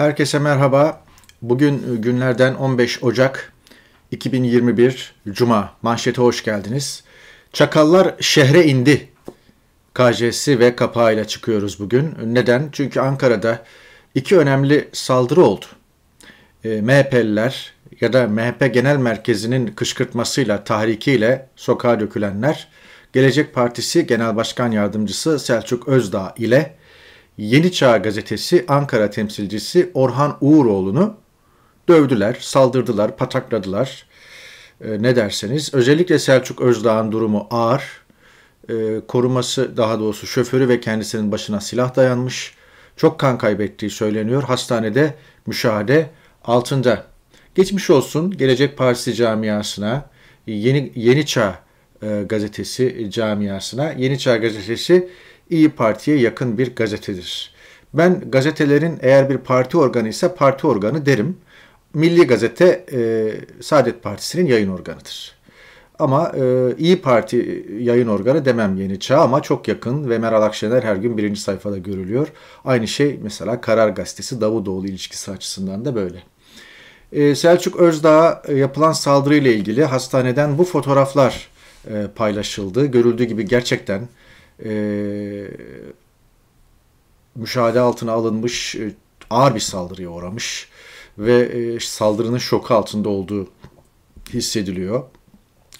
Herkese merhaba. Bugün günlerden 15 Ocak 2021 Cuma. Manşete hoş geldiniz. Çakallar şehre indi. KJ'si ve kapağıyla çıkıyoruz bugün. Neden? Çünkü Ankara'da iki önemli saldırı oldu. E, MHP'liler ya da MHP Genel Merkezi'nin kışkırtmasıyla, tahrikiyle sokağa dökülenler, Gelecek Partisi Genel Başkan Yardımcısı Selçuk Özdağ ile Yeni Çağ gazetesi Ankara temsilcisi Orhan Uğuroğlu'nu dövdüler, saldırdılar, patakladılar. E, ne derseniz. Özellikle Selçuk Özdağ'ın durumu ağır. E, koruması daha doğrusu şoförü ve kendisinin başına silah dayanmış. Çok kan kaybettiği söyleniyor. Hastanede müşahede altında. Geçmiş olsun Gelecek Partisi camiasına, Yeni, Yeni Çağ e, gazetesi camiasına. Yeni Çağ gazetesi İyi Parti'ye yakın bir gazetedir. Ben gazetelerin eğer bir parti organı ise parti organı derim. Milli Gazete e, Saadet Partisi'nin yayın organıdır. Ama e, İyi Parti yayın organı demem Yeni Çağ ama çok yakın ve Meral Akşener her gün birinci sayfada görülüyor. Aynı şey mesela Karar Gazetesi Davutoğlu ilişkisi açısından da böyle. E, Selçuk Özdağ'a yapılan saldırıyla ilgili hastaneden bu fotoğraflar e, paylaşıldı. Görüldüğü gibi gerçekten e, müşahede altına alınmış e, ağır bir saldırıya uğramış ve e, saldırının şoku altında olduğu hissediliyor.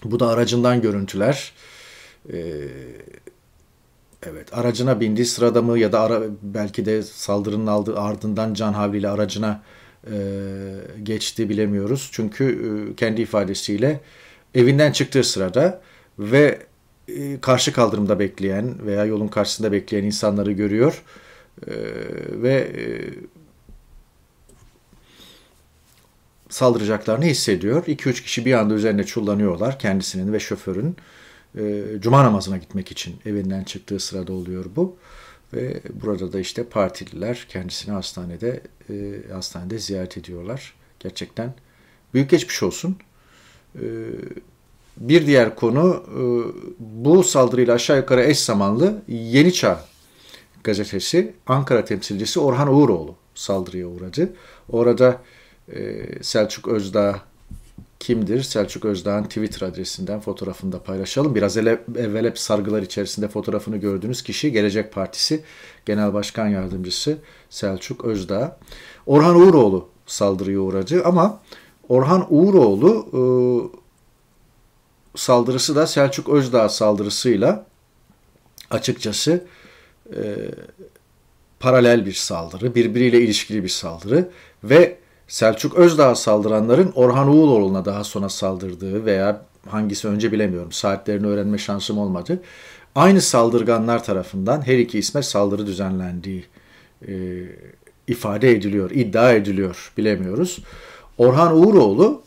Bu da aracından görüntüler. E, evet aracına bindiği sırada mı ya da ara, belki de saldırının aldığı ardından can havliyle aracına e, geçti bilemiyoruz. Çünkü e, kendi ifadesiyle evinden çıktığı sırada ve karşı kaldırımda bekleyen veya yolun karşısında bekleyen insanları görüyor e, ve e, saldıracaklarını hissediyor. 2-3 kişi bir anda üzerine çullanıyorlar kendisinin ve şoförün. Cuma namazına gitmek için evinden çıktığı sırada oluyor bu. Ve burada da işte partililer kendisini hastanede hastanede ziyaret ediyorlar. Gerçekten büyük geçmiş olsun. Bir diğer konu e, bu saldırıyla aşağı yukarı eş zamanlı Yeni Çağ gazetesi Ankara temsilcisi Orhan Uğuroğlu saldırıya uğradı. Orada e, Selçuk Özdağ kimdir? Selçuk Özdağ'ın Twitter adresinden fotoğrafını da paylaşalım. Biraz evvel hep sargılar içerisinde fotoğrafını gördüğünüz kişi Gelecek Partisi Genel Başkan Yardımcısı Selçuk Özdağ. Orhan Uğuroğlu saldırıya uğradı ama Orhan Uğuroğlu e, saldırısı da Selçuk Özdağ saldırısıyla açıkçası e, paralel bir saldırı, birbiriyle ilişkili bir saldırı ve Selçuk Özdağ saldıranların Orhan Uğuloğlu'na daha sonra saldırdığı veya hangisi önce bilemiyorum saatlerini öğrenme şansım olmadı. Aynı saldırganlar tarafından her iki isme saldırı düzenlendiği e, ifade ediliyor, iddia ediliyor bilemiyoruz. Orhan Uğuroğlu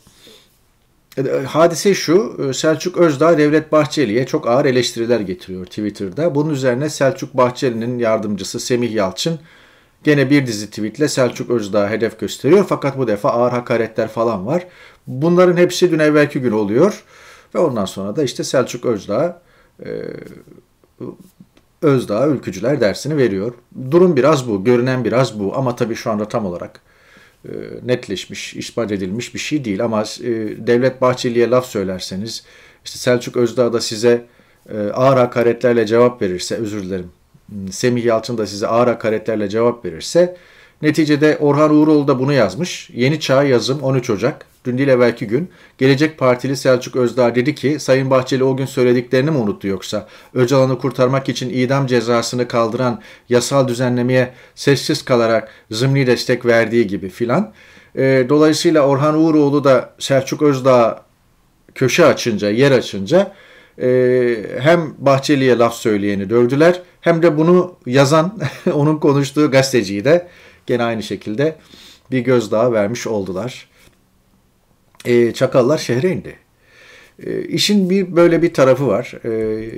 hadise şu, e, Selçuk Özdağ Devlet Bahçeli'ye çok ağır eleştiriler getiriyor Twitter'da. Bunun üzerine Selçuk Bahçeli'nin yardımcısı Semih Yalçın gene bir dizi tweetle Selçuk Özdağ'a hedef gösteriyor. Fakat bu defa ağır hakaretler falan var. Bunların hepsi dün evvelki gün oluyor. Ve ondan sonra da işte Selçuk Özdağ e, Özdağ ülkücüler dersini veriyor. Durum biraz bu, görünen biraz bu ama tabii şu anda tam olarak e, netleşmiş, ispat edilmiş bir şey değil. Ama e, Devlet Bahçeli'ye laf söylerseniz, işte Selçuk Özdağ da size e, ağır hakaretlerle cevap verirse, özür dilerim, Semih Yalçın da size ağır hakaretlerle cevap verirse, neticede Orhan Uğuroğlu da bunu yazmış. Yeni Çağ yazım 13 Ocak. Dün değil evvelki gün Gelecek Partili Selçuk Özdağ dedi ki Sayın Bahçeli o gün söylediklerini mi unuttu yoksa? Öcalan'ı kurtarmak için idam cezasını kaldıran yasal düzenlemeye sessiz kalarak zımni destek verdiği gibi filan. E, dolayısıyla Orhan Uğuroğlu da Selçuk Özdağ köşe açınca, yer açınca e, hem Bahçeli'ye laf söyleyeni dövdüler hem de bunu yazan, onun konuştuğu gazeteciyi de gene aynı şekilde bir gözdağı vermiş oldular e, çakallar şehre indi. E, işin bir böyle bir tarafı var. E,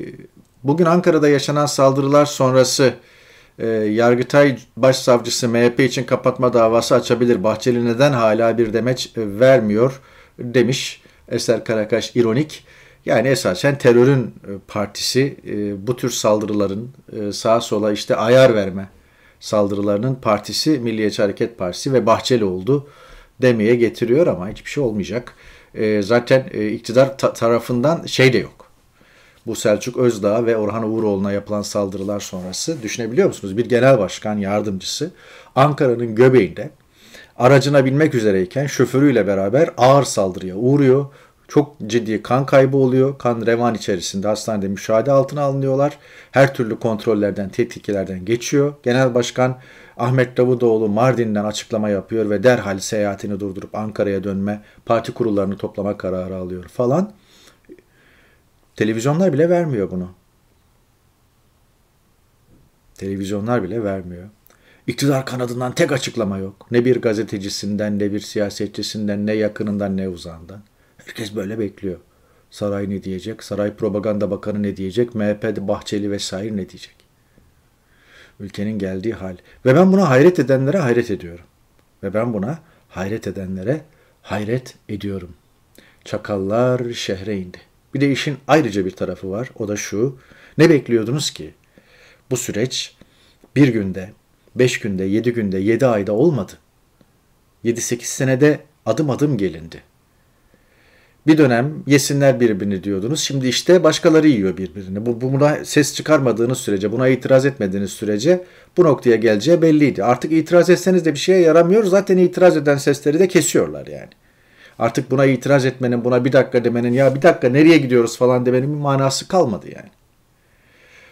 bugün Ankara'da yaşanan saldırılar sonrası e, Yargıtay Başsavcısı MHP için kapatma davası açabilir. Bahçeli neden hala bir demeç e, vermiyor demiş Eser Karakaş ironik. Yani esasen terörün e, partisi e, bu tür saldırıların sağa sola işte ayar verme saldırılarının partisi Milliyetçi Hareket Partisi ve Bahçeli oldu demeye getiriyor ama hiçbir şey olmayacak. E, zaten e, iktidar ta- tarafından şey de yok. Bu Selçuk Özdağ ve Orhan Uğuroğlu'na yapılan saldırılar sonrası düşünebiliyor musunuz? Bir genel başkan yardımcısı Ankara'nın göbeğinde aracına binmek üzereyken şoförüyle beraber ağır saldırıya uğruyor. Çok ciddi kan kaybı oluyor. Kan revan içerisinde hastanede müşahede altına alınıyorlar. Her türlü kontrollerden, tetkiklerden geçiyor. Genel Başkan Ahmet Davutoğlu Mardin'den açıklama yapıyor ve derhal seyahatini durdurup Ankara'ya dönme, parti kurullarını toplama kararı alıyor falan. Televizyonlar bile vermiyor bunu. Televizyonlar bile vermiyor. İktidar kanadından tek açıklama yok. Ne bir gazetecisinden, ne bir siyasetçisinden, ne yakınından, ne uzağından. Herkes böyle bekliyor. Saray ne diyecek? Saray Propaganda Bakanı ne diyecek? MHP'de Bahçeli vesaire ne diyecek? Ülkenin geldiği hal. Ve ben buna hayret edenlere hayret ediyorum. Ve ben buna hayret edenlere hayret ediyorum. Çakallar şehre indi. Bir de işin ayrıca bir tarafı var. O da şu. Ne bekliyordunuz ki? Bu süreç bir günde, beş günde, yedi günde, yedi ayda olmadı. Yedi sekiz senede adım adım gelindi. Bir dönem yesinler birbirini diyordunuz. Şimdi işte başkaları yiyor birbirini. Bu, buna ses çıkarmadığınız sürece, buna itiraz etmediğiniz sürece bu noktaya geleceği belliydi. Artık itiraz etseniz de bir şeye yaramıyor. Zaten itiraz eden sesleri de kesiyorlar yani. Artık buna itiraz etmenin, buna bir dakika demenin, ya bir dakika nereye gidiyoruz falan demenin bir manası kalmadı yani.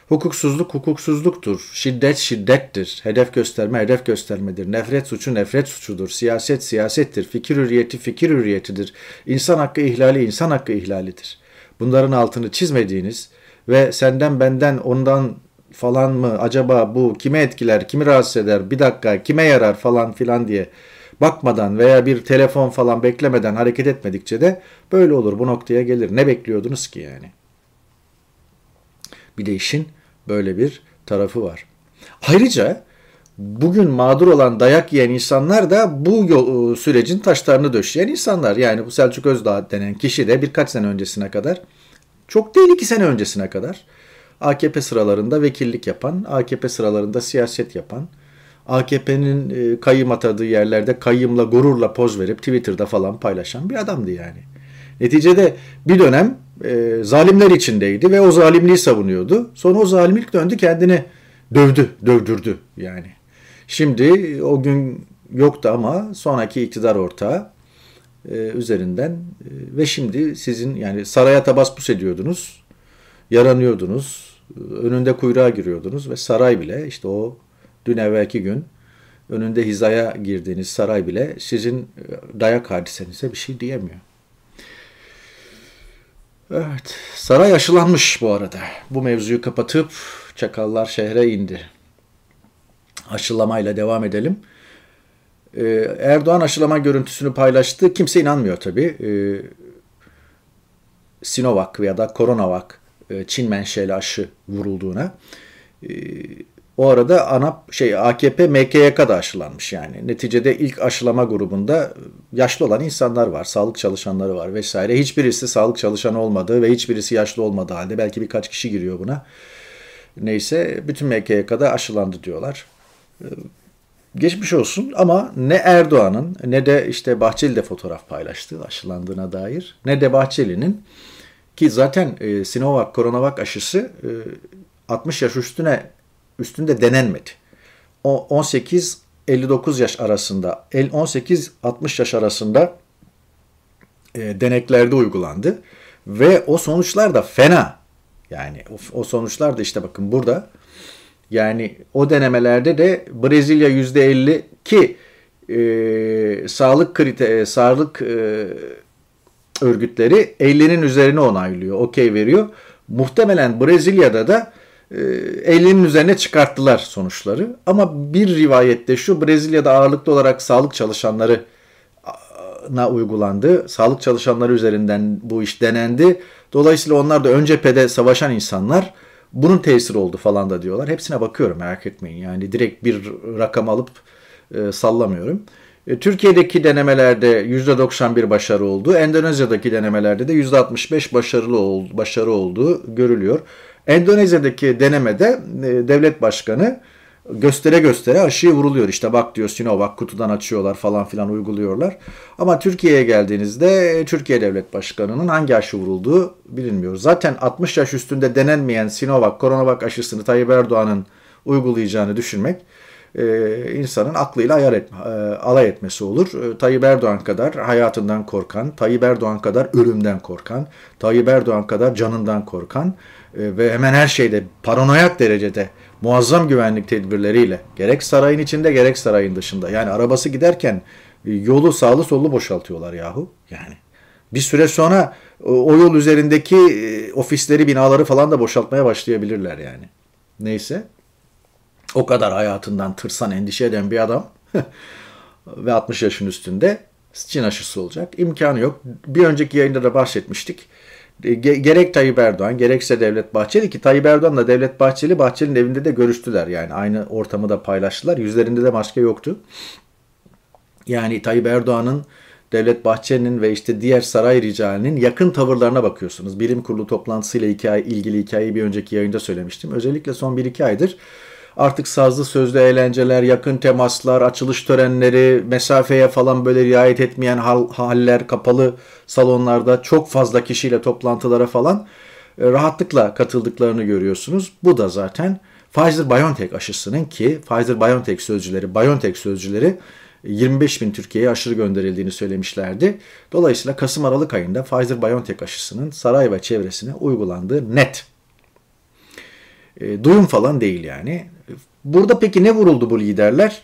Hukuksuzluk hukuksuzluktur. Şiddet şiddettir. Hedef gösterme hedef göstermedir. Nefret suçu nefret suçudur. Siyaset siyasettir. Fikir hürriyeti fikir hürriyetidir. İnsan hakkı ihlali insan hakkı ihlalidir. Bunların altını çizmediğiniz ve senden benden ondan falan mı acaba bu kime etkiler, kimi rahatsız eder, bir dakika kime yarar falan filan diye bakmadan veya bir telefon falan beklemeden hareket etmedikçe de böyle olur bu noktaya gelir. Ne bekliyordunuz ki yani? Bir de işin böyle bir tarafı var. Ayrıca bugün mağdur olan dayak yiyen insanlar da bu yol, sürecin taşlarını döşeyen insanlar. Yani bu Selçuk Özdağ denen kişi de birkaç sene öncesine kadar, çok değil iki sene öncesine kadar AKP sıralarında vekillik yapan, AKP sıralarında siyaset yapan, AKP'nin e, kayyım atadığı yerlerde kayyımla gururla poz verip Twitter'da falan paylaşan bir adamdı yani. Neticede bir dönem e, zalimler içindeydi ve o zalimliği savunuyordu. Sonra o zalimlik döndü kendini dövdü, dövdürdü yani. Şimdi o gün yoktu ama sonraki iktidar ortağı e, üzerinden e, ve şimdi sizin yani saraya tabasbus ediyordunuz, yaranıyordunuz, önünde kuyruğa giriyordunuz ve saray bile işte o dün evvelki gün önünde hizaya girdiğiniz saray bile sizin e, dayak hadisenize bir şey diyemiyor. Evet, saray aşılanmış bu arada. Bu mevzuyu kapatıp çakallar şehre indi. Aşılamayla devam edelim. Ee, Erdoğan aşılama görüntüsünü paylaştı. Kimse inanmıyor tabii. Ee, Sinovac veya da Coronavac e, Çin menşeli aşı vurulduğuna. Ee, o arada ANAP şey AKP MKYK da aşılanmış yani. Neticede ilk aşılama grubunda yaşlı olan insanlar var, sağlık çalışanları var vesaire. Hiçbirisi sağlık çalışanı olmadığı ve hiçbirisi yaşlı olmadığı halde belki birkaç kişi giriyor buna. Neyse bütün MKYK'da aşılandı diyorlar. Ee, geçmiş olsun ama ne Erdoğan'ın ne de işte Bahçeli de fotoğraf paylaştı aşılandığına dair ne de Bahçeli'nin ki zaten e, Sinovac, Coronavac aşısı e, 60 yaş üstüne üstünde denenmedi. O 18-59 yaş arasında, 18-60 yaş arasında e, deneklerde uygulandı. Ve o sonuçlar da fena. Yani o, o sonuçlar da işte bakın burada. Yani o denemelerde de Brezilya %50 ki e, sağlık kriter, e, sağlık e, örgütleri 50'nin üzerine onaylıyor, okey veriyor. Muhtemelen Brezilya'da da 50'nin ee, üzerine çıkarttılar sonuçları. Ama bir rivayette şu Brezilya'da ağırlıklı olarak sağlık çalışanları na uygulandı. Sağlık çalışanları üzerinden bu iş denendi. Dolayısıyla onlar da ön cephede savaşan insanlar bunun tesiri oldu falan da diyorlar. Hepsine bakıyorum merak etmeyin. Yani direkt bir rakam alıp e, sallamıyorum. E, Türkiye'deki denemelerde %91 başarı oldu. Endonezya'daki denemelerde de %65 başarılı oldu, başarı olduğu görülüyor. Endonezya'daki denemede e, devlet başkanı göstere göstere aşıyı vuruluyor. İşte bak diyor Sinovac kutudan açıyorlar falan filan uyguluyorlar. Ama Türkiye'ye geldiğinizde Türkiye Devlet Başkanı'nın hangi aşı vurulduğu bilinmiyor. Zaten 60 yaş üstünde denenmeyen Sinovac, Coronavac aşısını Tayyip Erdoğan'ın uygulayacağını düşünmek e, insanın aklıyla ayar etme, e, alay etmesi olur. E, Tayyip Erdoğan kadar hayatından korkan, Tayyip Erdoğan kadar ölümden korkan, Tayyip Erdoğan kadar canından korkan e, ve hemen her şeyde paranoyak derecede muazzam güvenlik tedbirleriyle gerek sarayın içinde gerek sarayın dışında yani arabası giderken e, yolu sağlı sollu boşaltıyorlar yahu yani. Bir süre sonra o yol üzerindeki e, ofisleri, binaları falan da boşaltmaya başlayabilirler yani. Neyse. O kadar hayatından tırsan, endişe eden bir adam ve 60 yaşın üstünde Çin aşısı olacak. İmkanı yok. Bir önceki yayında da bahsetmiştik. E, gerek Tayyip Erdoğan gerekse Devlet Bahçeli ki Tayyip Erdoğan'la Devlet Bahçeli Bahçeli'nin evinde de görüştüler. Yani aynı ortamı da paylaştılar. Yüzlerinde de maske yoktu. Yani Tayyip Erdoğan'ın Devlet Bahçeli'nin ve işte diğer saray ricalinin yakın tavırlarına bakıyorsunuz. Bilim kurulu toplantısıyla hikaye, ilgili hikayeyi bir önceki yayında söylemiştim. Özellikle son 1-2 aydır artık sazlı sözlü eğlenceler, yakın temaslar, açılış törenleri, mesafeye falan böyle riayet etmeyen hal, haller, kapalı salonlarda çok fazla kişiyle toplantılara falan e, rahatlıkla katıldıklarını görüyorsunuz. Bu da zaten Pfizer-BioNTech aşısının ki Pfizer-BioNTech sözcüleri, BioNTech sözcüleri 25 bin Türkiye'ye aşırı gönderildiğini söylemişlerdi. Dolayısıyla Kasım-Aralık ayında Pfizer-BioNTech aşısının saray ve çevresine uygulandığı net. E, duyum falan değil yani. Burada peki ne vuruldu bu liderler?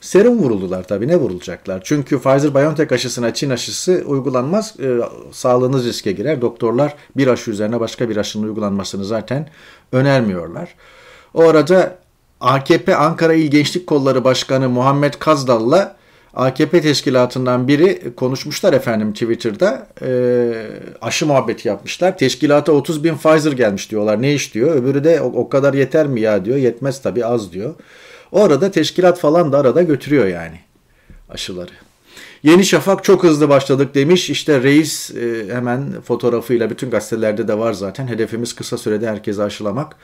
Serum vuruldular tabii ne vurulacaklar? Çünkü Pfizer-BioNTech aşısına Çin aşısı uygulanmaz. E, sağlığınız riske girer. Doktorlar bir aşı üzerine başka bir aşının uygulanmasını zaten önermiyorlar. O arada AKP Ankara İl Gençlik Kolları Başkanı Muhammed Kazdal'la AKP teşkilatından biri konuşmuşlar efendim Twitter'da. E, aşı muhabbeti yapmışlar. Teşkilata 30 bin Pfizer gelmiş diyorlar. Ne iş diyor. Öbürü de o, o kadar yeter mi ya diyor. Yetmez tabii az diyor. O arada teşkilat falan da arada götürüyor yani aşıları. Yeni Şafak çok hızlı başladık demiş. İşte reis e, hemen fotoğrafıyla bütün gazetelerde de var zaten. Hedefimiz kısa sürede herkese aşılamak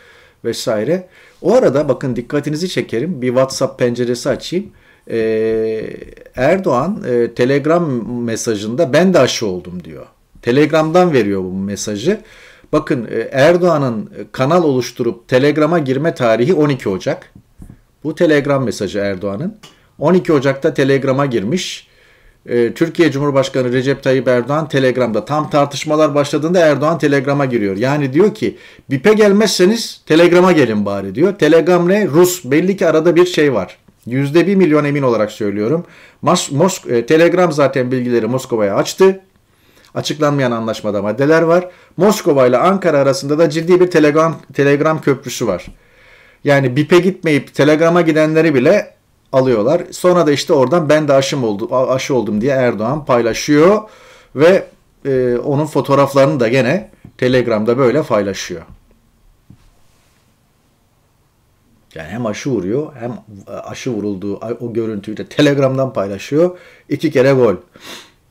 vesaire. O arada bakın dikkatinizi çekerim. Bir WhatsApp penceresi açayım. Ee, Erdoğan e, Telegram mesajında ben de aşı oldum diyor. Telegram'dan veriyor bu mesajı. Bakın e, Erdoğan'ın kanal oluşturup Telegram'a girme tarihi 12 Ocak. Bu Telegram mesajı Erdoğan'ın. 12 Ocak'ta Telegram'a girmiş. E, Türkiye Cumhurbaşkanı Recep Tayyip Erdoğan Telegram'da tam tartışmalar başladığında Erdoğan Telegram'a giriyor. Yani diyor ki BİP'e gelmezseniz Telegram'a gelin bari diyor. Telegram ne? Rus. Belli ki arada bir şey var. Yüzde bir milyon emin olarak söylüyorum. Mas Mosk e, Telegram zaten bilgileri Moskova'ya açtı. Açıklanmayan anlaşmada maddeler var. Moskova ile Ankara arasında da ciddi bir Telegram, Telegram köprüsü var. Yani BİP'e gitmeyip Telegram'a gidenleri bile alıyorlar. Sonra da işte oradan ben de aşım oldu, aşı oldum diye Erdoğan paylaşıyor ve e, onun fotoğraflarını da gene Telegram'da böyle paylaşıyor. Yani hem aşı vuruyor hem e, aşı vurulduğu o görüntüyü de Telegram'dan paylaşıyor. İki kere gol.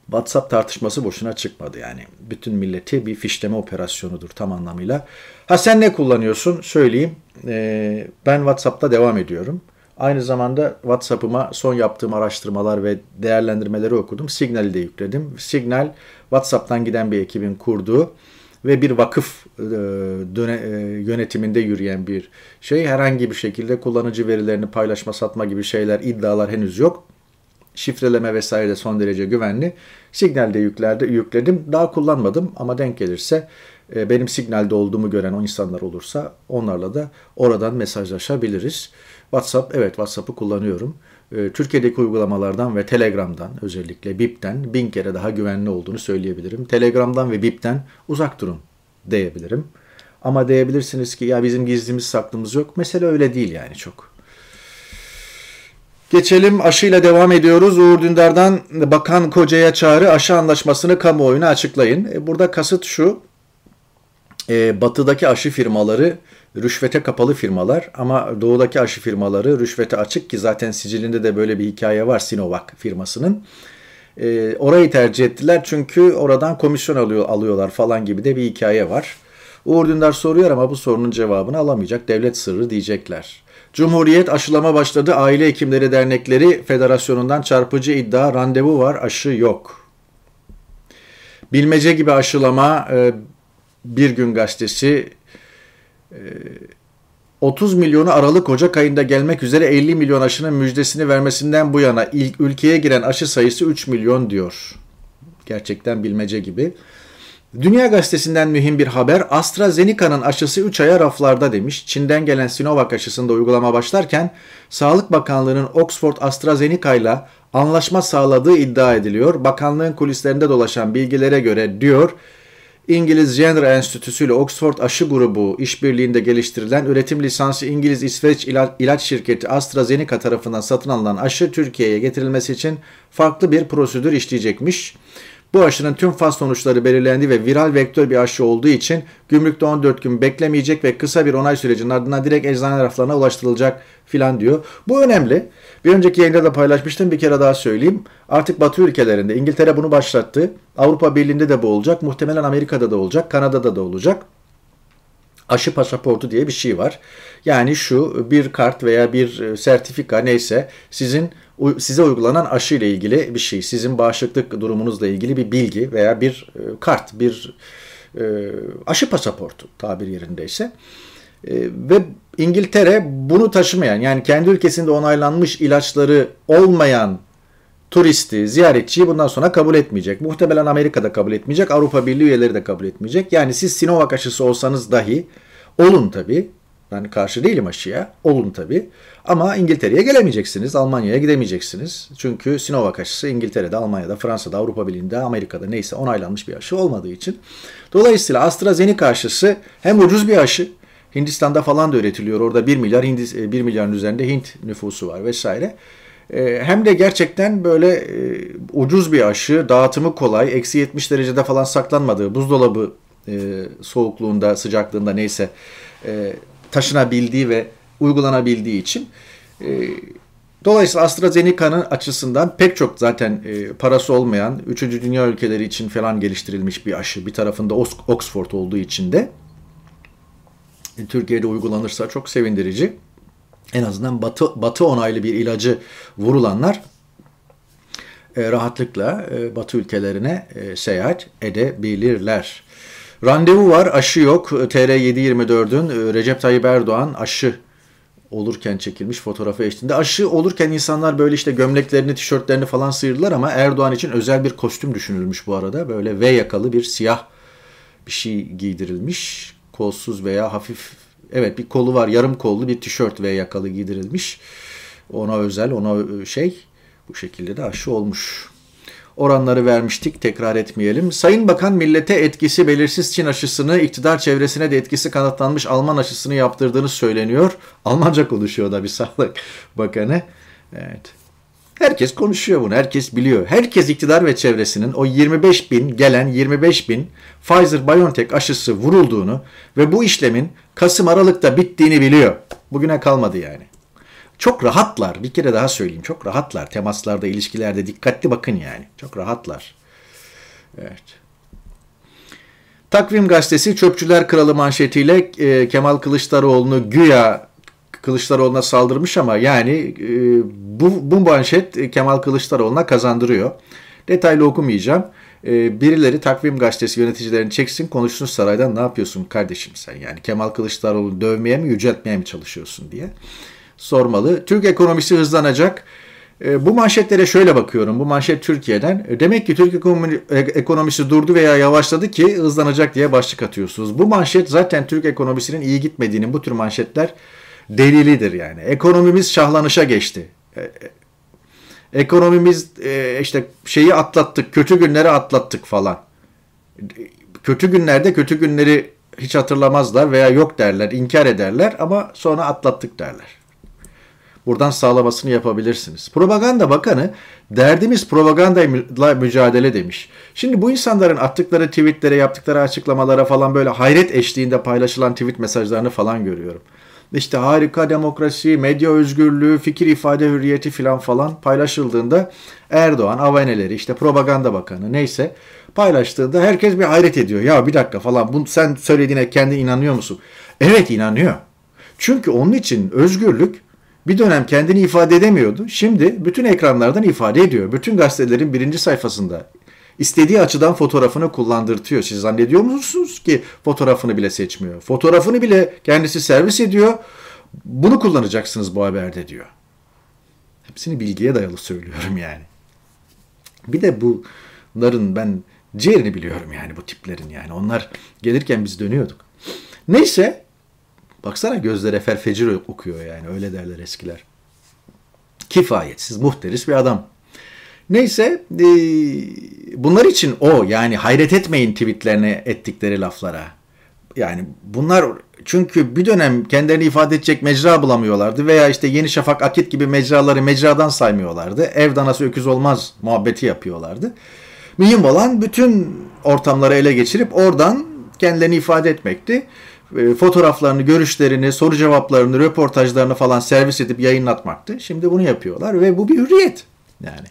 WhatsApp tartışması boşuna çıkmadı yani. Bütün milleti bir fişleme operasyonudur tam anlamıyla. Ha sen ne kullanıyorsun? Söyleyeyim. Ee, ben WhatsApp'ta devam ediyorum. Aynı zamanda WhatsApp'ıma son yaptığım araştırmalar ve değerlendirmeleri okudum. Signal'i de yükledim. Signal WhatsApp'tan giden bir ekibin kurduğu ve bir vakıf e, döne, e, yönetiminde yürüyen bir şey. Herhangi bir şekilde kullanıcı verilerini paylaşma, satma gibi şeyler, iddialar henüz yok. Şifreleme vesaire de son derece güvenli. Signal'de yüklerde yükledim. Daha kullanmadım ama denk gelirse e, benim Signal'de olduğumu gören o insanlar olursa onlarla da oradan mesajlaşabiliriz. WhatsApp, evet WhatsApp'ı kullanıyorum. Ee, Türkiye'deki uygulamalardan ve Telegram'dan özellikle BIP'ten bin kere daha güvenli olduğunu söyleyebilirim. Telegram'dan ve BIP'ten uzak durun diyebilirim. Ama diyebilirsiniz ki ya bizim gizlimiz saklımız yok. Mesele öyle değil yani çok. Geçelim aşıyla devam ediyoruz. Uğur Dündar'dan Bakan Koca'ya çağrı aşı anlaşmasını kamuoyuna açıklayın. E, burada kasıt şu. E, batıdaki aşı firmaları rüşvete kapalı firmalar ama doğudaki aşı firmaları rüşvete açık ki zaten sicilinde de böyle bir hikaye var Sinovac firmasının. E, orayı tercih ettiler çünkü oradan komisyon alıyor, alıyorlar falan gibi de bir hikaye var. Uğur Dündar soruyor ama bu sorunun cevabını alamayacak. Devlet sırrı diyecekler. Cumhuriyet aşılama başladı. Aile Hekimleri Dernekleri Federasyonu'ndan çarpıcı iddia. Randevu var, aşı yok. Bilmece gibi aşılama e, Bir Gün Gazetesi 30 e, milyonu Aralık Ocak ayında gelmek üzere 50 milyon aşının müjdesini vermesinden bu yana ilk ülkeye giren aşı sayısı 3 milyon diyor. Gerçekten bilmece gibi. Dünya Gazetesi'nden mühim bir haber. AstraZeneca'nın aşısı 3 aya raflarda demiş. Çin'den gelen Sinovac aşısında uygulama başlarken Sağlık Bakanlığı'nın Oxford AstraZeneca ile anlaşma sağladığı iddia ediliyor. Bakanlığın kulislerinde dolaşan bilgilere göre diyor İngiliz Jenner Enstitüsü ile Oxford Aşı Grubu işbirliğinde geliştirilen üretim lisansı İngiliz İsveç ilaç şirketi AstraZeneca tarafından satın alınan aşı Türkiye'ye getirilmesi için farklı bir prosedür işleyecekmiş. Bu aşının tüm faz sonuçları belirlendi ve viral vektör bir aşı olduğu için gümrükte 14 gün beklemeyecek ve kısa bir onay sürecinin ardından direkt eczane raflarına ulaştırılacak filan diyor. Bu önemli. Bir önceki yayında da paylaşmıştım bir kere daha söyleyeyim. Artık Batı ülkelerinde İngiltere bunu başlattı. Avrupa Birliği'nde de bu olacak. Muhtemelen Amerika'da da olacak. Kanada'da da olacak aşı pasaportu diye bir şey var. Yani şu bir kart veya bir e, sertifika neyse sizin size uygulanan aşı ile ilgili bir şey, sizin bağışıklık durumunuzla ilgili bir bilgi veya bir e, kart, bir e, aşı pasaportu tabir yerindeyse. Ve İngiltere bunu taşımayan yani kendi ülkesinde onaylanmış ilaçları olmayan turisti, ziyaretçiyi bundan sonra kabul etmeyecek. Muhtemelen Amerika'da kabul etmeyecek, Avrupa Birliği üyeleri de kabul etmeyecek. Yani siz Sinovac aşısı olsanız dahi olun tabi. Ben karşı değilim aşıya. Olun tabi. Ama İngiltere'ye gelemeyeceksiniz. Almanya'ya gidemeyeceksiniz. Çünkü Sinovac aşısı İngiltere'de, Almanya'da, Fransa'da, Avrupa Birliği'nde, Amerika'da neyse onaylanmış bir aşı olmadığı için. Dolayısıyla AstraZeneca aşısı hem ucuz bir aşı, Hindistan'da falan da üretiliyor. Orada 1 milyar Hindis, 1 milyarın üzerinde Hint nüfusu var vesaire. Ee, hem de gerçekten böyle e, ucuz bir aşı, dağıtımı kolay, eksi 70 derecede falan saklanmadığı, buzdolabı e, soğukluğunda, sıcaklığında neyse e, taşınabildiği ve uygulanabildiği için Dolayısıyla AstraZeneca'nın açısından pek çok zaten parası olmayan 3. dünya ülkeleri için falan geliştirilmiş bir aşı. Bir tarafında Oxford olduğu için de Türkiye'de uygulanırsa çok sevindirici en azından batı, batı onaylı bir ilacı vurulanlar e, rahatlıkla e, batı ülkelerine e, seyahat edebilirler. Randevu var, aşı yok. TR724'ün e, Recep Tayyip Erdoğan aşı olurken çekilmiş fotoğrafı eşliğinde. Aşı olurken insanlar böyle işte gömleklerini, tişörtlerini falan sıyırdılar ama Erdoğan için özel bir kostüm düşünülmüş bu arada. Böyle V yakalı bir siyah bir şey giydirilmiş. Kolsuz veya hafif Evet bir kolu var yarım kollu bir tişört ve yakalı giydirilmiş. Ona özel ona şey bu şekilde de aşı olmuş. Oranları vermiştik tekrar etmeyelim. Sayın Bakan millete etkisi belirsiz Çin aşısını iktidar çevresine de etkisi kanıtlanmış Alman aşısını yaptırdığını söyleniyor. Almanca konuşuyor da bir sağlık bakanı. Evet. Herkes konuşuyor bunu, herkes biliyor. Herkes iktidar ve çevresinin o 25 bin gelen 25 bin Pfizer-BioNTech aşısı vurulduğunu ve bu işlemin Kasım-Aralık'ta bittiğini biliyor. Bugüne kalmadı yani. Çok rahatlar. Bir kere daha söyleyeyim. Çok rahatlar. Temaslarda, ilişkilerde dikkatli bakın yani. Çok rahatlar. Evet. Takvim gazetesi Çöpçüler Kralı manşetiyle e, Kemal Kılıçdaroğlu'nu güya Kılıçdaroğlu'na saldırmış ama yani e, bu, bu manşet Kemal Kılıçdaroğlu'na kazandırıyor. Detaylı okumayacağım. E, birileri takvim gazetesi yöneticilerini çeksin konuşsun saraydan ne yapıyorsun kardeşim sen yani Kemal Kılıçdaroğlu'nu dövmeye mi yüceltmeye mi çalışıyorsun diye sormalı. Türk ekonomisi hızlanacak. E, bu manşetlere şöyle bakıyorum. Bu manşet Türkiye'den. E, demek ki Türk ekonomisi durdu veya yavaşladı ki hızlanacak diye başlık atıyorsunuz. Bu manşet zaten Türk ekonomisinin iyi gitmediğinin bu tür manşetler delilidir yani. Ekonomimiz şahlanışa geçti. E, e, ekonomimiz e, işte şeyi atlattık, kötü günleri atlattık falan. Kötü günlerde kötü günleri hiç hatırlamazlar veya yok derler, inkar ederler ama sonra atlattık derler. Buradan sağlamasını yapabilirsiniz. Propaganda Bakanı derdimiz propagandayla mücadele demiş. Şimdi bu insanların attıkları tweetlere, yaptıkları açıklamalara falan böyle hayret eşliğinde paylaşılan tweet mesajlarını falan görüyorum işte harika demokrasi, medya özgürlüğü, fikir ifade hürriyeti filan falan paylaşıldığında Erdoğan, avaneleri, işte propaganda bakanı neyse paylaştığında herkes bir hayret ediyor. Ya bir dakika falan bunu sen söylediğine kendi inanıyor musun? Evet inanıyor. Çünkü onun için özgürlük Bir dönem kendini ifade edemiyordu. Şimdi bütün ekranlardan ifade ediyor. Bütün gazetelerin birinci sayfasında istediği açıdan fotoğrafını kullandırtıyor. Siz zannediyor musunuz ki fotoğrafını bile seçmiyor? Fotoğrafını bile kendisi servis ediyor. Bunu kullanacaksınız bu haberde diyor. Hepsini bilgiye dayalı söylüyorum yani. Bir de bunların ben ciğerini biliyorum yani bu tiplerin yani. Onlar gelirken biz dönüyorduk. Neyse baksana gözler efer fecir okuyor yani öyle derler eskiler. Kifayetsiz, muhteris bir adam. Neyse e, bunlar için o yani hayret etmeyin tweetlerine ettikleri laflara. Yani bunlar çünkü bir dönem kendilerini ifade edecek mecra bulamıyorlardı veya işte Yeni Şafak, Akit gibi mecraları mecradan saymıyorlardı. Ev danası öküz olmaz muhabbeti yapıyorlardı. Mühim olan bütün ortamları ele geçirip oradan kendilerini ifade etmekti. E, fotoğraflarını, görüşlerini, soru cevaplarını, röportajlarını falan servis edip yayınlatmaktı. Şimdi bunu yapıyorlar ve bu bir hürriyet. Yani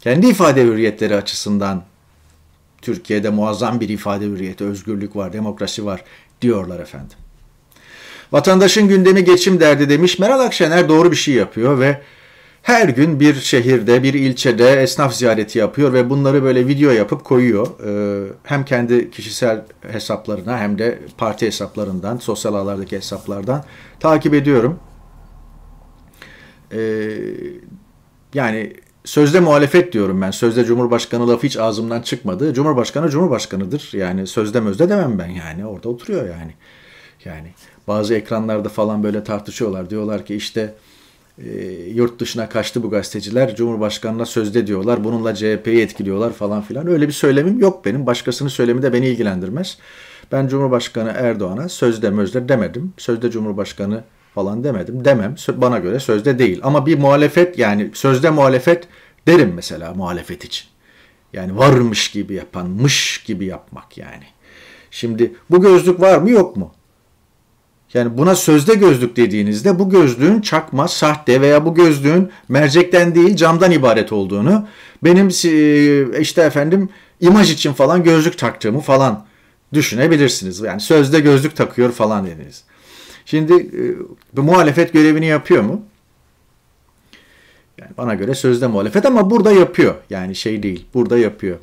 kendi ifade hürriyetleri açısından Türkiye'de muazzam bir ifade hürriyeti, özgürlük var, demokrasi var diyorlar efendim. Vatandaşın gündemi geçim derdi demiş. Meral Akşener doğru bir şey yapıyor ve her gün bir şehirde, bir ilçede esnaf ziyareti yapıyor ve bunları böyle video yapıp koyuyor. Ee, hem kendi kişisel hesaplarına hem de parti hesaplarından, sosyal ağlardaki hesaplardan takip ediyorum. Ee, yani sözde muhalefet diyorum ben. Sözde Cumhurbaşkanı lafı hiç ağzımdan çıkmadı. Cumhurbaşkanı Cumhurbaşkanıdır. Yani sözde mözde demem ben yani. Orada oturuyor yani. Yani bazı ekranlarda falan böyle tartışıyorlar. Diyorlar ki işte yurt dışına kaçtı bu gazeteciler. Cumhurbaşkanına sözde diyorlar. Bununla CHP'yi etkiliyorlar falan filan. Öyle bir söylemim yok benim. Başkasının söylemi de beni ilgilendirmez. Ben Cumhurbaşkanı Erdoğan'a sözde mözde demedim. Sözde Cumhurbaşkanı falan demedim. Demem. Bana göre sözde değil. Ama bir muhalefet yani sözde muhalefet derim mesela muhalefet için. Yani varmış gibi yapanmış gibi yapmak yani. Şimdi bu gözlük var mı yok mu? Yani buna sözde gözlük dediğinizde bu gözlüğün çakma, sahte veya bu gözlüğün mercekten değil camdan ibaret olduğunu, benim e, işte efendim imaj için falan gözlük taktığımı falan düşünebilirsiniz. Yani sözde gözlük takıyor falan dediniz. Şimdi e, bu muhalefet görevini yapıyor mu? Yani bana göre sözde muhalefet ama burada yapıyor. Yani şey değil, burada yapıyor.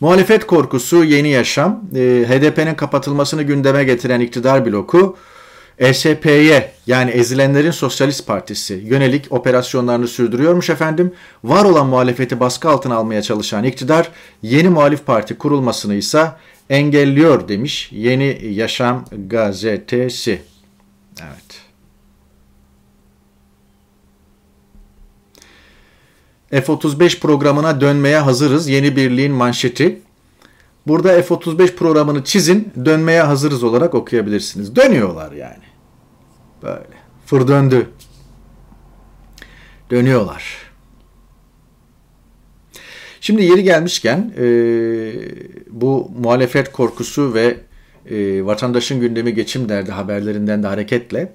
Muhalefet korkusu, yeni yaşam, e, HDP'nin kapatılmasını gündeme getiren iktidar bloku, ESP'ye yani Ezilenlerin Sosyalist Partisi yönelik operasyonlarını sürdürüyormuş efendim. Var olan muhalefeti baskı altına almaya çalışan iktidar yeni muhalif parti kurulmasını ise engelliyor demiş Yeni Yaşam gazetesi. Evet. F-35 programına dönmeye hazırız. Yeni birliğin manşeti. Burada F-35 programını çizin, dönmeye hazırız olarak okuyabilirsiniz. Dönüyorlar yani. Böyle. Fır döndü. Dönüyorlar. Şimdi yeri gelmişken e, bu muhalefet korkusu ve e, vatandaşın gündemi geçim derdi haberlerinden de hareketle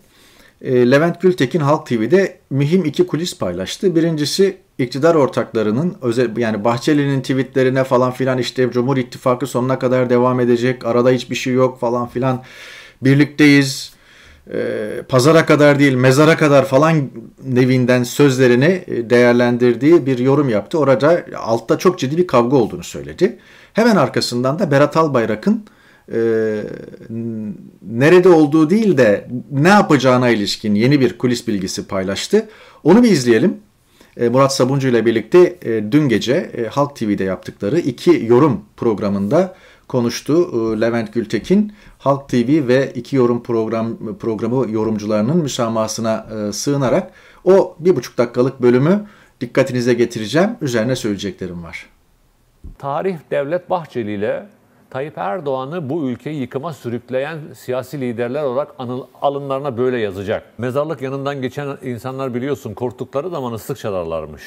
e, Levent Gültekin Halk TV'de mühim iki kulis paylaştı. Birincisi iktidar ortaklarının özel yani Bahçeli'nin tweetlerine falan filan işte Cumhur İttifakı sonuna kadar devam edecek. Arada hiçbir şey yok falan filan. Birlikteyiz. E, pazara kadar değil mezara kadar falan nevinden sözlerini e, değerlendirdiği bir yorum yaptı. Orada altta çok ciddi bir kavga olduğunu söyledi. Hemen arkasından da Berat Albayrak'ın e, nerede olduğu değil de ne yapacağına ilişkin yeni bir kulis bilgisi paylaştı. Onu bir izleyelim. E, Murat Sabuncu ile birlikte e, dün gece e, Halk TV'de yaptıkları iki yorum programında konuştu. E, Levent Gültekin Halk TV ve iki yorum program programı yorumcularının müsamahasına e, sığınarak o bir buçuk dakikalık bölümü dikkatinize getireceğim. Üzerine söyleyeceklerim var. Tarih Devlet Bahçeli ile Tayyip Erdoğan'ı bu ülkeyi yıkıma sürükleyen siyasi liderler olarak anıl, alınlarına böyle yazacak. Mezarlık yanından geçen insanlar biliyorsun korktukları zaman ıslık çalarlarmış.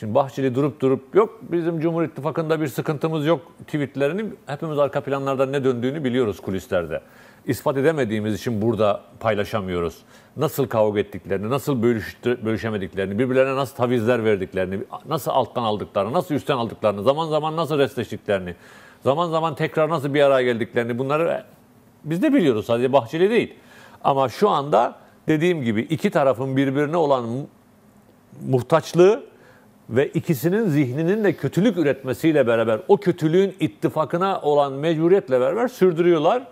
Şimdi Bahçeli durup durup yok bizim Cumhur İttifakı'nda bir sıkıntımız yok tweetlerini hepimiz arka planlarda ne döndüğünü biliyoruz kulislerde. İspat edemediğimiz için burada paylaşamıyoruz. Nasıl kavga ettiklerini, nasıl bölüştü, bölüşemediklerini, birbirlerine nasıl tavizler verdiklerini, nasıl alttan aldıklarını, nasıl üstten aldıklarını, zaman zaman nasıl restleştiklerini, zaman zaman tekrar nasıl bir araya geldiklerini bunları biz de biliyoruz sadece Bahçeli değil. Ama şu anda dediğim gibi iki tarafın birbirine olan muhtaçlığı ve ikisinin zihninin de kötülük üretmesiyle beraber o kötülüğün ittifakına olan mecburiyetle beraber sürdürüyorlar.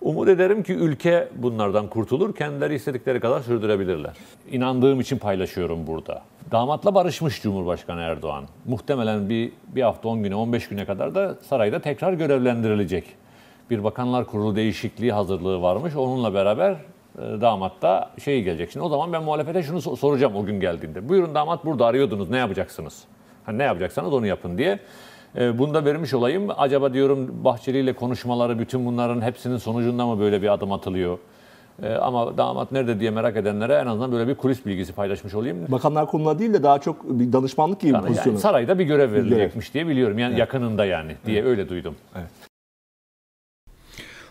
Umut ederim ki ülke bunlardan kurtulur, kendileri istedikleri kadar sürdürebilirler. İnandığım için paylaşıyorum burada. Damatla barışmış Cumhurbaşkanı Erdoğan. Muhtemelen bir, bir hafta 10 güne, 15 güne kadar da sarayda tekrar görevlendirilecek. Bir bakanlar kurulu değişikliği hazırlığı varmış. Onunla beraber damat da şey gelecek. Şimdi o zaman ben muhalefete şunu soracağım o gün geldiğinde. Buyurun damat burada arıyordunuz ne yapacaksınız? Hani ne yapacaksanız onu yapın diye. E, bunu da vermiş olayım. Acaba diyorum Bahçeli ile konuşmaları bütün bunların hepsinin sonucunda mı böyle bir adım atılıyor? E, ama damat nerede diye merak edenlere en azından böyle bir kulis bilgisi paylaşmış olayım. Bakanlar Kurulu'na değil de daha çok bir danışmanlık gibi yani, bir pozisyonu. Yani sarayda bir görev verilecekmiş diye biliyorum. Yani evet. yakınında yani diye evet. öyle duydum. Evet.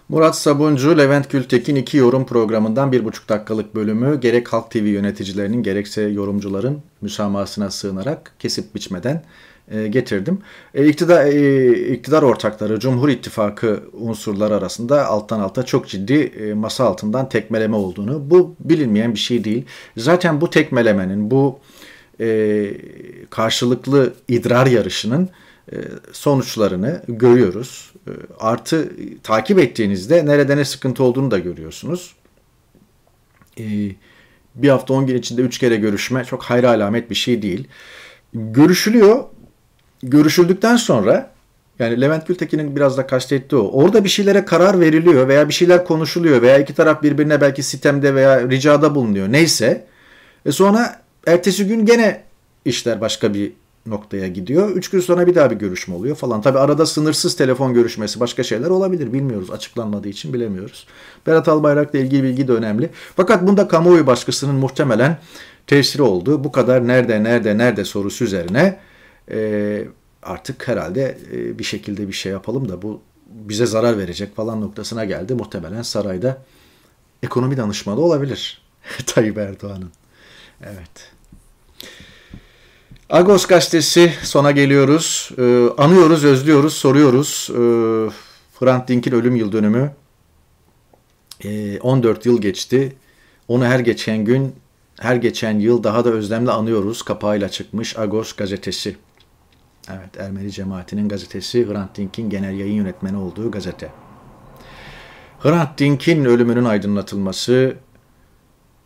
Murat Sabuncu, Levent Gültekin iki yorum programından bir buçuk dakikalık bölümü gerek Halk TV yöneticilerinin gerekse yorumcuların müsamahasına sığınarak kesip biçmeden e, getirdim. E, iktidar, e, iktidar ortakları, Cumhur İttifakı unsurları arasında alttan alta çok ciddi masa altından tekmeleme olduğunu, bu bilinmeyen bir şey değil. Zaten bu tekmelemenin, bu karşılıklı idrar yarışının sonuçlarını görüyoruz. E, artı takip ettiğinizde nerede ne sıkıntı olduğunu da görüyorsunuz. E, bir hafta 10 gün içinde 3 kere görüşme çok hayra alamet bir şey değil. Görüşülüyor. Görüşüldükten sonra yani Levent Gültekin'in biraz da kastettiği o. Orada bir şeylere karar veriliyor veya bir şeyler konuşuluyor veya iki taraf birbirine belki sitemde veya ricada bulunuyor. Neyse. E sonra ertesi gün gene işler başka bir noktaya gidiyor. Üç gün sonra bir daha bir görüşme oluyor falan. Tabi arada sınırsız telefon görüşmesi başka şeyler olabilir bilmiyoruz. Açıklanmadığı için bilemiyoruz. Berat Albayrak'la ilgili bilgi de önemli. Fakat bunda kamuoyu baskısının muhtemelen tesiri oldu. Bu kadar nerede nerede nerede sorusu üzerine e, artık herhalde e, bir şekilde bir şey yapalım da bu bize zarar verecek falan noktasına geldi. Muhtemelen sarayda ekonomi danışmanı olabilir Tayyip Erdoğan'ın. Evet. Agos gazetesi sona geliyoruz. Ee, anıyoruz, özlüyoruz, soruyoruz. Ee, Hrant Dink'in ölüm yıl dönümü. Ee, 14 yıl geçti. Onu her geçen gün, her geçen yıl daha da özlemle anıyoruz. Kapağıyla çıkmış Agos gazetesi. Evet, Ermeni cemaatinin gazetesi Hrant Dink'in genel yayın yönetmeni olduğu gazete. Hrant Dink'in ölümünün aydınlatılması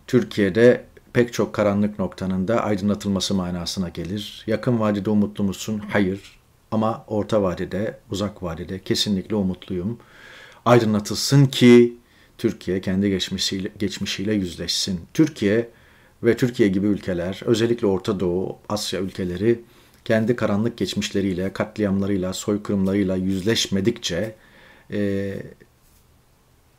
Türkiye'de pek çok karanlık noktanın da aydınlatılması manasına gelir. Yakın vadede umutlu musun? Hayır. Ama orta vadede, uzak vadede kesinlikle umutluyum. Aydınlatılsın ki Türkiye kendi geçmişiyle, geçmişiyle yüzleşsin. Türkiye ve Türkiye gibi ülkeler, özellikle Orta Doğu, Asya ülkeleri kendi karanlık geçmişleriyle, katliamlarıyla, soykırımlarıyla yüzleşmedikçe e,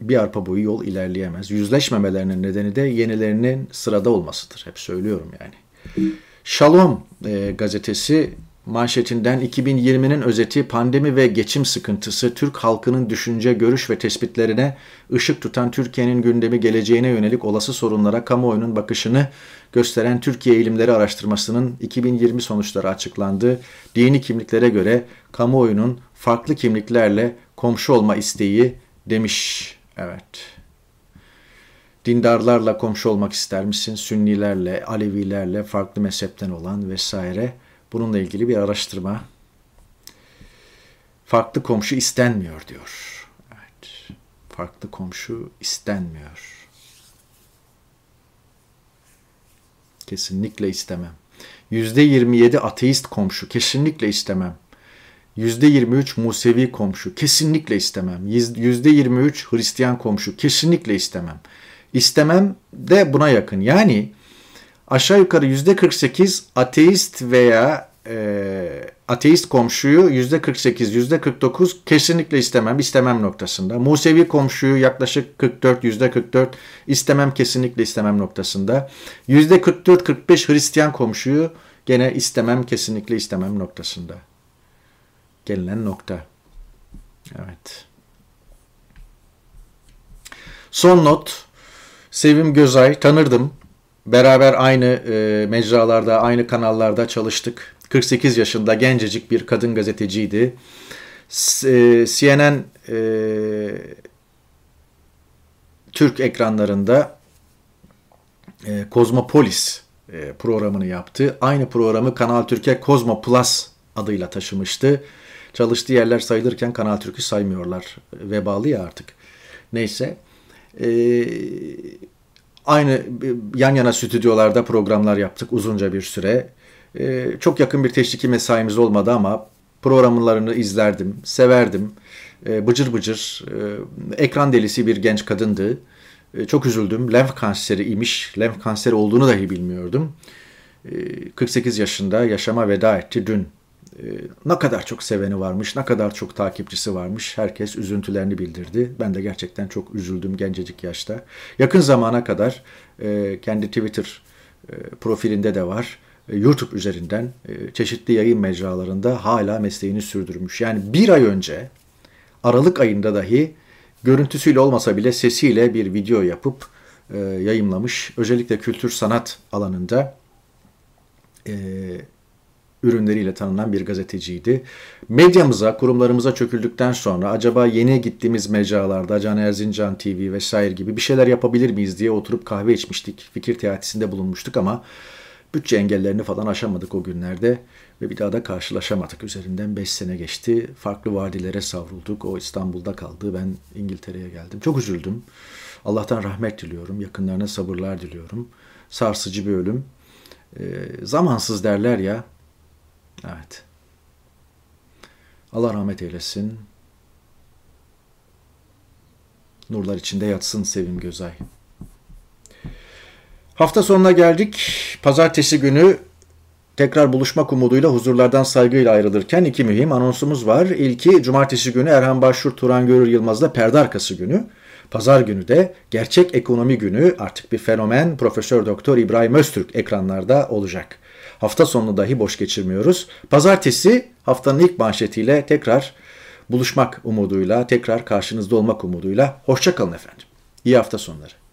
bir arpa boyu yol ilerleyemez. Yüzleşmemelerinin nedeni de yenilerinin sırada olmasıdır. Hep söylüyorum yani. Shalom e, gazetesi manşetinden 2020'nin özeti pandemi ve geçim sıkıntısı Türk halkının düşünce, görüş ve tespitlerine ışık tutan Türkiye'nin gündemi geleceğine yönelik olası sorunlara kamuoyunun bakışını gösteren Türkiye İlimleri Araştırması'nın 2020 sonuçları açıklandı. Dini kimliklere göre kamuoyunun farklı kimliklerle komşu olma isteği demiş Evet. Dindarlarla komşu olmak ister misin? Sünnilerle, Alevilerle, farklı mezhepten olan vesaire. Bununla ilgili bir araştırma. Farklı komşu istenmiyor diyor. Evet. Farklı komşu istenmiyor. Kesinlikle istemem. %27 ateist komşu. Kesinlikle istemem. %23 Musevi komşu kesinlikle istemem. %23 Hristiyan komşu kesinlikle istemem. İstemem de buna yakın. Yani aşağı yukarı %48 ateist veya e, ateist komşuyu %48, %49 kesinlikle istemem, istemem noktasında. Musevi komşuyu yaklaşık 44, %44 istemem, kesinlikle istemem noktasında. %44-45 Hristiyan komşuyu gene istemem, kesinlikle istemem noktasında gelinen nokta. Evet. Son not. Sevim Gözay tanırdım. Beraber aynı e, mecralarda, aynı kanallarda çalıştık. 48 yaşında gencecik bir kadın gazeteciydi. E, CNN e, Türk ekranlarında e, Kozmopolis e, programını yaptı. Aynı programı Kanal Türkiye Kozmo Plus adıyla taşımıştı. Çalıştığı yerler sayılırken Kanal Türk'ü saymıyorlar. Vebalı ya artık. Neyse. E, aynı yan yana stüdyolarda programlar yaptık uzunca bir süre. E, çok yakın bir teşviki mesaimiz olmadı ama programlarını izlerdim, severdim. E, bıcır bıcır, e, ekran delisi bir genç kadındı. E, çok üzüldüm. Lenf kanseri imiş. Lenf kanseri olduğunu dahi bilmiyordum. 48 yaşında yaşama veda etti dün. Ne kadar çok seveni varmış, ne kadar çok takipçisi varmış. Herkes üzüntülerini bildirdi. Ben de gerçekten çok üzüldüm gencecik yaşta. Yakın zamana kadar kendi Twitter profilinde de var. YouTube üzerinden çeşitli yayın mecralarında hala mesleğini sürdürmüş. Yani bir ay önce Aralık ayında dahi görüntüsüyle olmasa bile sesiyle bir video yapıp e, yayımlamış. Özellikle kültür sanat alanında e, ürünleriyle tanınan bir gazeteciydi. Medyamıza, kurumlarımıza çöküldükten sonra acaba yeni gittiğimiz mecralarda Can Erzincan TV vesaire gibi bir şeyler yapabilir miyiz diye oturup kahve içmiştik. Fikir teatisinde bulunmuştuk ama bütçe engellerini falan aşamadık o günlerde ve bir daha da karşılaşamadık. Üzerinden 5 sene geçti. Farklı vadilere savrulduk. O İstanbul'da kaldı. Ben İngiltere'ye geldim. Çok üzüldüm. Allah'tan rahmet diliyorum. Yakınlarına sabırlar diliyorum. Sarsıcı bir ölüm. E, zamansız derler ya. Evet. Allah rahmet eylesin. Nurlar içinde yatsın Sevim Gözay. Hafta sonuna geldik. Pazartesi günü tekrar buluşmak umuduyla huzurlardan saygıyla ayrılırken iki mühim anonsumuz var. İlki cumartesi günü Erhan Başvur Turan Görür Yılmaz'la perde arkası günü. Pazar günü de gerçek ekonomi günü artık bir fenomen Profesör Doktor İbrahim Öztürk ekranlarda olacak. Hafta sonunu dahi boş geçirmiyoruz. Pazartesi haftanın ilk manşetiyle tekrar buluşmak umuduyla, tekrar karşınızda olmak umuduyla. Hoşçakalın efendim. İyi hafta sonları.